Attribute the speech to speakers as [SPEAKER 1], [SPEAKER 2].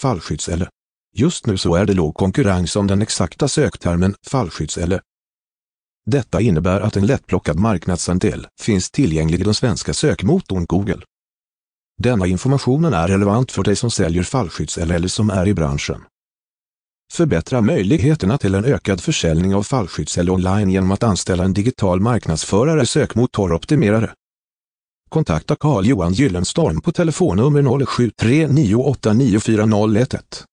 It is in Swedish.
[SPEAKER 1] fallskydds-L. Just nu så är det låg konkurrens om den exakta söktermen fallskydds-L. Detta innebär att en lättplockad marknadsandel finns tillgänglig i den svenska sökmotorn Google. Denna informationen är relevant för dig som säljer fallskydds-L eller som är i branschen. Förbättra möjligheterna till en ökad försäljning av fallskydds-L online genom att anställa en digital marknadsförare sökmotoroptimerare. Kontakta Carl-Johan Gyllenstorm på telefonnummer 0739894011.